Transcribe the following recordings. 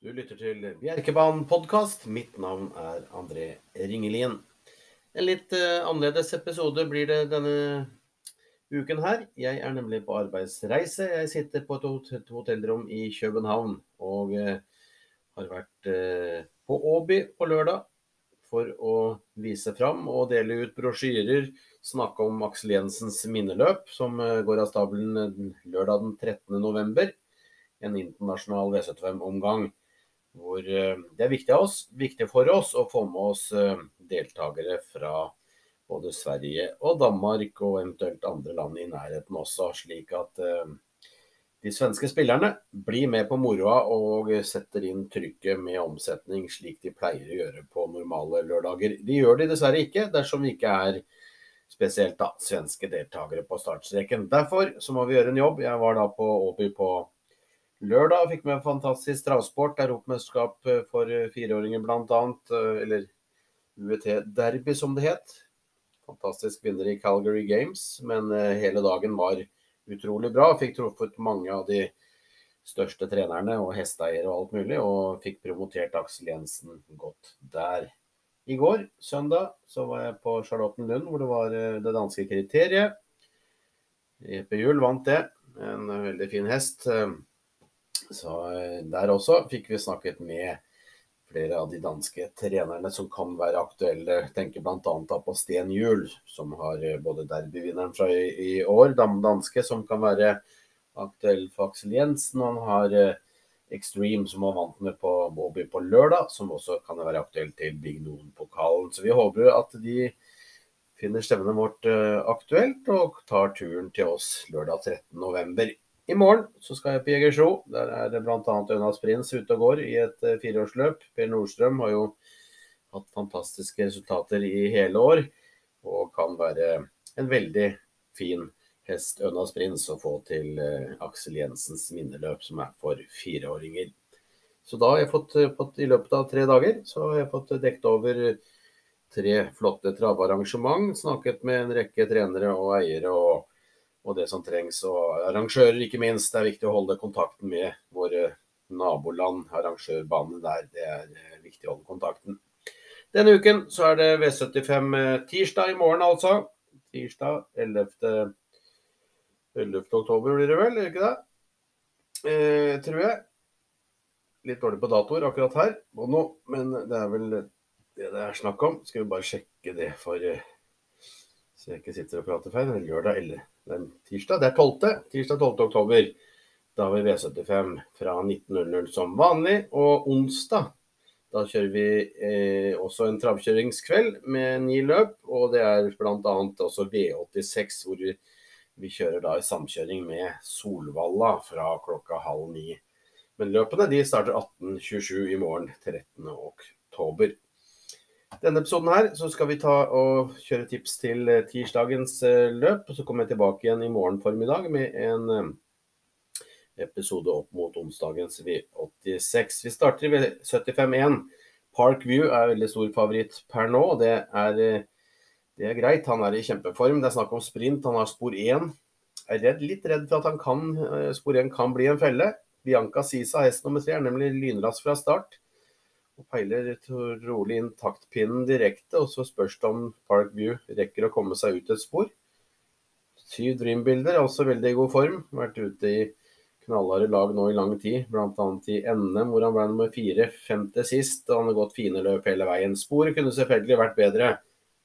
Du lytter til Bjerkebanen podkast. Mitt navn er André Ringelien. En litt uh, annerledes episode blir det denne uken her. Jeg er nemlig på arbeidsreise. Jeg sitter på et hotellrom i København og uh, har vært uh, på Åby på lørdag for å vise fram og dele ut brosjyrer. Snakke om Aksel Jensens minneløp, som går av stabelen lørdag den 13.11. En internasjonal V75-omgang hvor eh, det er viktig, oss, viktig, for oss å få med oss eh, deltakere fra både Sverige og Danmark, og eventuelt andre land i nærheten også, slik at eh, de svenske spillerne blir med på moroa og setter inn trykket med omsetning, slik de pleier å gjøre på normale lørdager. De gjør det dessverre ikke dersom vi ikke er spesielt da, svenske deltakere på startstreken. Derfor så må vi gjøre en jobb. Jeg var da på Åby på Lørdag fikk en fantastisk travsport. Europamesterskap eh, for eh, fireåringer bl.a. Eh, eller UET Derby, som det het. Fantastisk vinner i Calgary Games. Men hele dagen var utrolig bra. Fikk truffet mange av de største trenerne og hesteeiere og alt mulig. Og fikk promotert Aksel Jensen godt der. I går, søndag, så var jeg på Charlottenlund, hvor det var det danske kriteriet. Jeppe Juel vant det. En veldig fin hest. Så eh, der også fikk vi snakket med flere av de danske trenerne som kan være aktuelle. Tenker bl.a. på Sten Juel, som har eh, både derbyvinneren fra i, år, danske, som kan være aktuell for Aksel Jensen. Han har eh, Extreme, som har vant med på Bobby på lørdag, som også kan være aktuell til Big Noon-pokalen. Så vi håper at de finner stevnet vårt aktuelt og tar turen til oss lørdag 13.11. I morgen så skal jeg på Jegersro. Der er bl.a. Jonas Prins ute og går i et eh, fireårsløp. Per Nordstrøm har jo hatt fantastiske resultater i hele år, og kan være en veldig fin hest Jonas Prins å få til uh, Aksel Jensens minneløp, som er for fireåringer. Så da har jeg fått, eh, fått, i løpet av tre dager så har jeg fått dekket over tre flotte travarrangement. Snakket med en rekke trenere og eiere og og det som trengs. Og arrangører, ikke minst. Det er viktig å holde kontakten med våre naboland. Arrangørbanene der. Det er eh, viktig å holde kontakten. Denne uken så er det V75 eh, tirsdag i morgen, altså. Tirsdag 11. 11. oktober blir det vel, det ikke det? Eh, tror jeg. Litt dårlig på datoer akkurat her og nå, men det er vel det det er snakk om. Skal vi bare sjekke det for eh, så jeg ikke sitter og prater feil. Lørdag eller den tirsdag. Det er 12. Tirsdag 12. oktober. Da har vi V75 fra 19.00 som vanlig. Og onsdag da kjører vi eh, også en travkjøringskveld med ni løp. Og det er bl.a. også V86 hvor vi, vi kjører da i samkjøring med Solvalla fra klokka halv ni. Men løpene de starter 18.27 i morgen 13. oktober denne episoden her så skal vi ta og kjøre tips til eh, tirsdagens eh, løp. Så kommer jeg tilbake igjen i morgen formiddag med en eh, episode opp mot onsdagens V86. Vi starter ved V75-1. Park View er veldig stor favoritt per nå. Det er, det er, greit. Han er i kjempeform. Det er snakk om sprint. Han har spor 1. Jeg er redd, litt redd for at han kan, spor 1 kan bli en felle. Bianca Sisa, hest nummer tre, er nemlig lynrask fra start og peiler rolig inn taktpinnen direkte. Og så spørs det om Parkview rekker å komme seg ut et spor. Syv Dreambilder er også veldig i god form. Vært ute i knallharde lag nå i lang tid, bl.a. i NM hvor han ble nummer fire, femte sist. og Han har gått fine løp hele veien. Sporet kunne selvfølgelig vært bedre,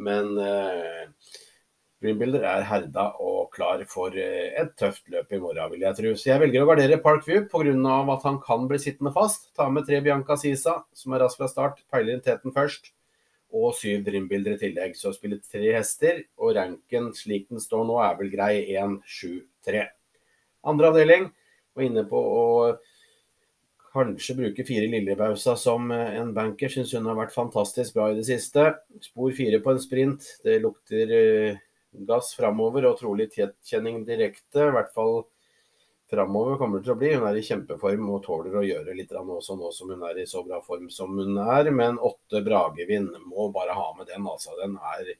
men eh, Greenbuilder er herda og klar for eh, et tøft løp i morgen, vil jeg tro. Så jeg velger å gardere Parkview pga. at han kan bli sittende fast. Ta med tre Bianca Sisa, som er rask fra start, peiler inn teten først. Og syv Dreambuilder i tillegg. Så spiller tre hester, og ranken slik den står nå, er vel grei 1-7-3. Andre avdeling var inne på å kanskje bruke fire Lillebausa som eh, en banker. Syns hun har vært fantastisk bra i det siste. Spor fire på en sprint. Det lukter eh, gass framover og trolig tetkjenning direkte. I hvert fall framover kommer det til å bli. Hun er i kjempeform og tåler å gjøre litt også nå som hun er i så bra form som hun er. Men åtte Bragevind må bare ha med den. altså. Den har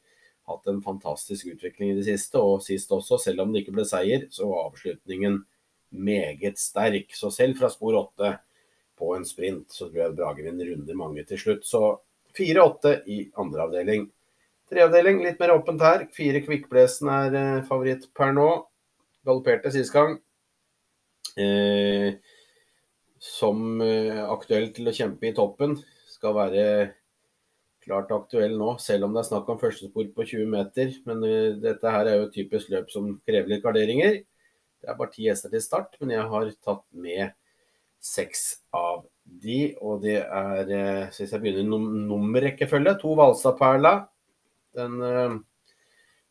hatt en fantastisk utvikling i det siste, og sist også. Selv om det ikke ble seier, så var avslutningen meget sterk. Så selv fra spor åtte på en sprint, så tror jeg Brage runder mange til slutt. Så 4-8 i andre avdeling. Treavdeling, litt mer åpent her. Fire Kvikkblesen er eh, favoritt per nå. Galopperte sist gang. Eh, som eh, aktuell til å kjempe i toppen. Skal være klart aktuell nå, selv om det er snakk om førstespor på 20 meter. Men uh, dette her er jo et typisk løp som krever litt garderinger. Det er bare ti hester til start, men jeg har tatt med seks av de. Og det er, uh, hvis jeg begynner num nummerrekkefølge, to Valstadperla. Den uh,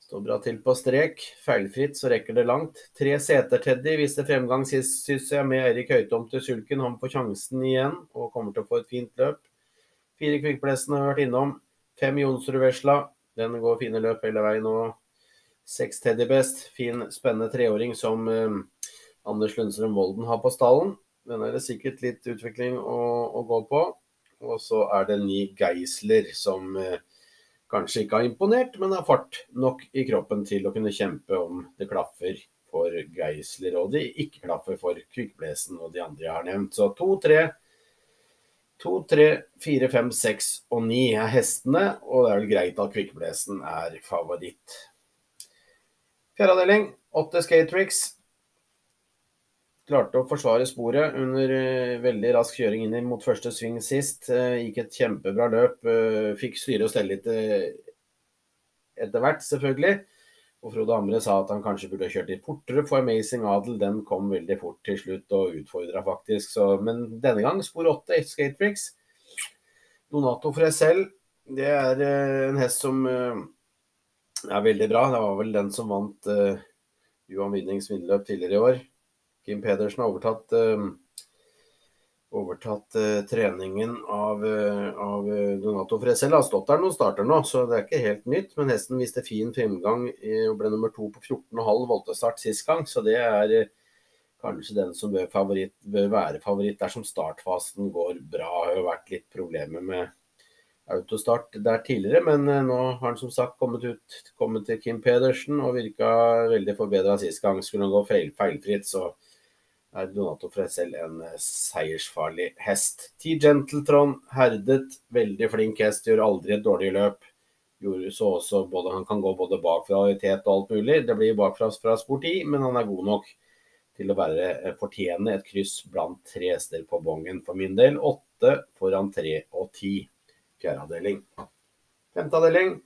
står bra til på strek. Feilfritt så rekker det langt. Tre Seter-Teddy viste fremgang sist, syns jeg, med Erik Høytom til sulken. Han får sjansen igjen og kommer til å få et fint løp. Fire Kvikkblessen har vært innom. Fem Jonsrud Vesla. Den går fine løp hele veien nå. Seks Teddy Best. Fin, spennende treåring som uh, Anders Lundstrøm Volden har på stallen. Den er det sikkert litt utvikling å, å gå på. Og så er det ni Geisler som eh, kanskje ikke har imponert, men har fart nok i kroppen til å kunne kjempe om det klaffer for Geisler, og det ikke klaffer for Kvikkblesen og de andre jeg har nevnt. Så to-tre To, tre, fire, fem, seks og ni er hestene, og det er vel greit at Kvikkblesen er favoritt. Fjerde avdeling, åtte skatetricks. Klarte å forsvare sporet under uh, veldig rask kjøring inn mot første sving sist. Uh, gikk et kjempebra løp. Uh, fikk styre og stelle litt etter hvert, selvfølgelig. Og Frode Hamre sa at han kanskje burde kjørt litt fortere, for Amazing Adel den kom veldig fort til slutt og utfordra faktisk. Så, men denne gang spor 8, Skatebricks. Donato Fresell, det er en hest som er veldig bra. Det var vel den som vant uh, Johan Winnings vinnerløp tidligere i år. Kim Pedersen har overtatt overtatt uh, treningen av, uh, av Donato Fresel. Har stått der noen starter nå, så det er ikke helt nytt. Men hesten viste fin fremgang og ble nummer to på 14,5 voltestart sist gang. Så det er kanskje den som bør, favoritt, bør, være favoritt dersom startfasen går bra. Det har jo vært litt problemer med autostart der tidligere, men nå har han som sagt kommet, ut, kommet til Kim Pedersen og virka veldig forbedra sist gang. Skulle han gå feil, feilfritt, så er Donato Fresell en eh, seiersfarlig hest. T Gentletron, herdet, veldig flink hest, gjør aldri et dårlig løp. Gjorde så også både, Han kan gå både bakfra og i tet og alt mulig. Det blir bakfra fra spor 10, men han er god nok til å være eh, fortjene et kryss blant tre hester på bongen. For min del åtte foran tre og ti. Fjerde avdeling. Femte avdeling.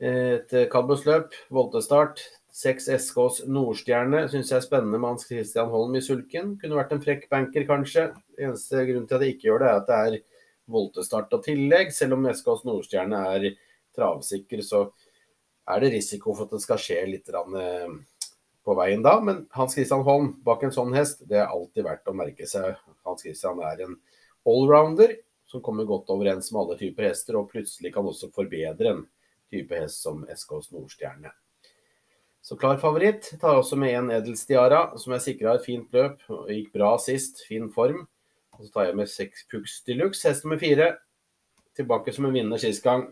Et Kadbusløp, voltestart. Seks SKs Nordstjerne syns jeg er spennende med Hans Christian Holm i sulken. Kunne vært en frekk banker, kanskje. Eneste grunn til at jeg ikke gjør det, er at det er voltestart og tillegg. Selv om SKs Nordstjerne er travsikker, så er det risiko for at det skal skje litt eh, på veien da. Men Hans Christian Holm bak en sånn hest, det er alltid verdt å merke seg. Hans Christian er en allrounder som kommer godt overens med alle typer hester, og plutselig kan også forbedre en type hest som SKs Nordstjerne. Så klar favoritt. Tar også med en Edelstiara, som jeg sikra et fint løp. Gikk bra sist, fin form. Og så tar jeg med seks Pux Deluxe, hest nummer fire. Tilbake som en vinner sist gang.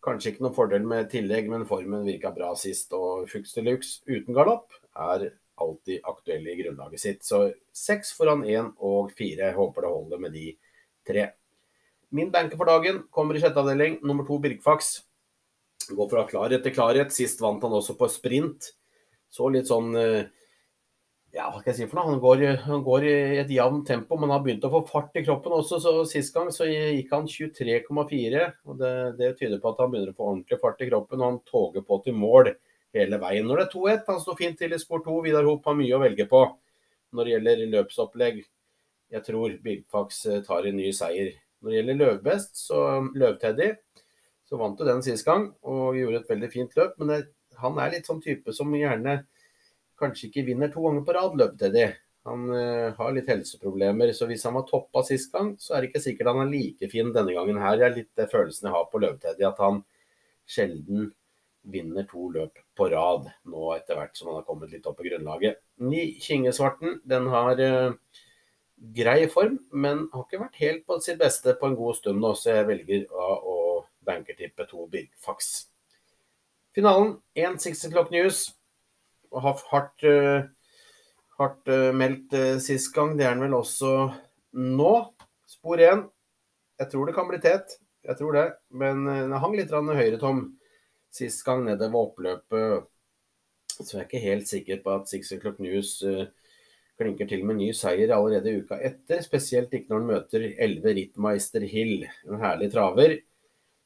Kanskje ikke noen fordel med tillegg, men formen virka bra sist. Og Fuchs de Luxe uten galopp er alltid aktuell i grunnlaget sitt. Så seks foran én og fire. Håper det holder med de tre. Min banker for dagen kommer i sjette avdeling. Nummer to Birkfax. Går fra klarhet til klarhet. Sist vant han også på sprint. Så litt sånn eh, Ja, hva skal jeg si for noe? Han går, han går i et jevnt tempo, men har begynt å få fart i kroppen også. Så sist gang så gikk han 23,4. og det, det, tyder på at han begynner å få ordentlig fart i kroppen. Og han toger på til mål hele veien. Når det er 2-1, han står fint til i sport 2. Vidar Hop har mye å velge på når det gjelder løpsopplegg. Jeg tror Bilfax eh, tar en ny seier. Når det gjelder løvbest, så Løvteddy så vant du den sist gang og gjorde et veldig fint løp. Men det, han er litt sånn type som gjerne kanskje ikke vinner to ganger på rad, løpeteddy. Han uh, har litt helseproblemer, så hvis han var toppa sist gang, så er det ikke sikkert han er like fin denne gangen her. Det er litt det følelsen jeg har på løpeteddy, at han sjelden vinner to løp på rad nå etter hvert som han har kommet litt opp i grunnlaget. Ni Kingesvarten, den har uh, grei form, men har ikke vært helt på sitt beste på en god stund nå, så jeg velger å, å bankertippe to Birkfax. Finalen 1.60 Clock News. Og har hardt, uh, hardt uh, meldt uh, sist gang. Det er den vel også nå. Spor 1. Jeg tror det kan bli tett. Jeg tror det. Men eh, den hang litt høyre-tom sist gang nedover oppløpet. Så jeg er ikke helt sikker på at Six O'Clock News klinker til med ny seier allerede uka etter. Spesielt ikke når han møter 11 Rittmeister Hill, en herlig traver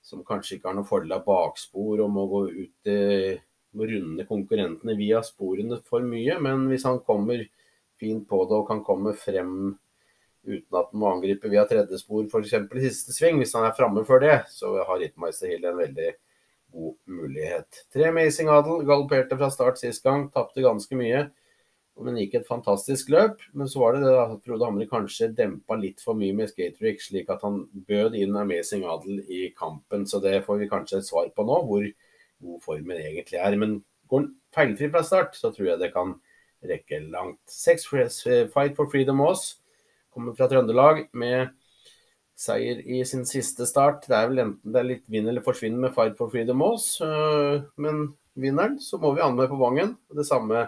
som kanskje ikke har noe fordel av bakspor og må gå ut uh, må runde konkurrentene via sporene for mye. Men hvis han kommer fint på det og kan komme frem uten at han må angripe via tredje spor f.eks. i siste sving, hvis han er framme før det, så har Rittmeister Hill en veldig god mulighet. Tre Amazing Adel galopperte fra start sist gang, tapte ganske mye. Men gikk et fantastisk løp. Men så var det det at Frode Hamre kanskje dempa litt for mye med skatetrick, slik at han bød inn Amazing Adel i kampen. Så det får vi kanskje et svar på nå, hvor god formen egentlig er. Men går han feilfri fra start, så tror jeg det kan rekke langt. Sex Fight for Freedom Aas kommer fra Trøndelag med seier i sin siste start. Det er vel enten det er litt vinn eller forsvinn med Fight for Freedom Aas, øh, men vinneren så må vi anmelde på vangen. Det samme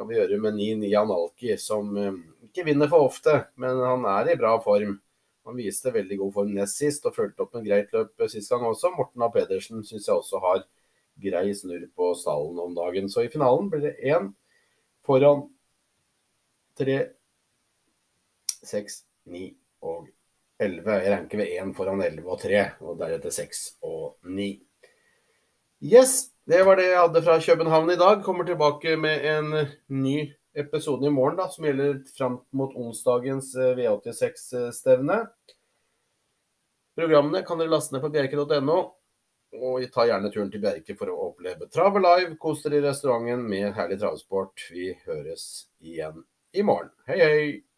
kan vi gjøre med Nin Janalki, som øh, ikke vinner for ofte, men han er i bra form. Han viste veldig god form nest sist og fulgte opp med greit løp sist gang også. Morten A. Pedersen syns jeg også har grei snurr på stallen om dagen. Så i finalen blir det én foran tre, seks, ni og 11. Jeg ranker ved 1 foran 11 og 3, og deretter 6 og 9. Yes, det var det jeg hadde fra København i dag. Kommer tilbake med en ny episode i morgen da, som gjelder fram mot onsdagens eh, V86-stevne. Programmene kan dere laste ned på bjerke.no. Og ta gjerne turen til Bjerke for å oppleve Travel Live. Kos dere i restauranten med herlig travsport. Vi høres igjen i morgen. Hei, hei!